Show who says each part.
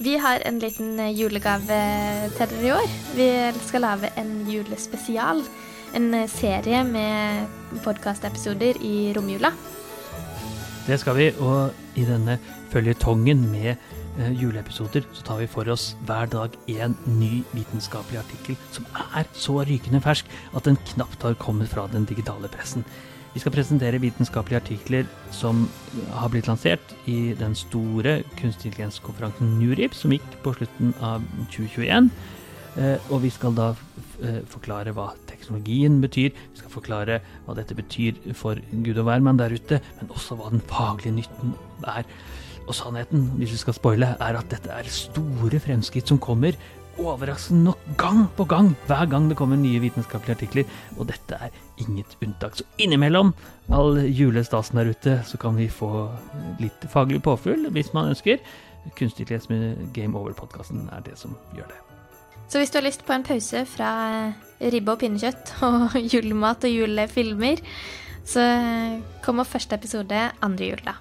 Speaker 1: Vi har en liten eh, julegave til dere i år. Vi skal lage en julespesial. En eh, serie med podkastepisoder i romjula.
Speaker 2: Det skal vi, og i denne føljetongen med eh, juleepisoder så tar vi for oss hver dag en ny vitenskapelig artikkel som er så rykende fersk at den knapt har kommet fra den digitale pressen. Vi skal presentere vitenskapelige artikler som har blitt lansert i den store kunstig intelligens-konferansen NURIP, som gikk på slutten av 2021. Eh, og vi skal da eh, forklare hva teknologien betyr, vi skal forklare hva dette betyr for gud og hvermann der ute, men også hva den faglige nytten er. Og sannheten, hvis vi skal spoile, er at dette er store fremskritt som kommer overraskende nok gang på gang hver gang det kommer nye vitenskapelige artikler, og dette er inget unntak. Så innimellom all julestasen der ute, så kan vi få litt faglig påfyll hvis man ønsker. Kunstig Game Over-podkasten er det som gjør det.
Speaker 1: Så hvis du har lyst på en pause fra ribbe og pinnekjøtt og julemat og julefilmer, så kommer første episode andre jul, da.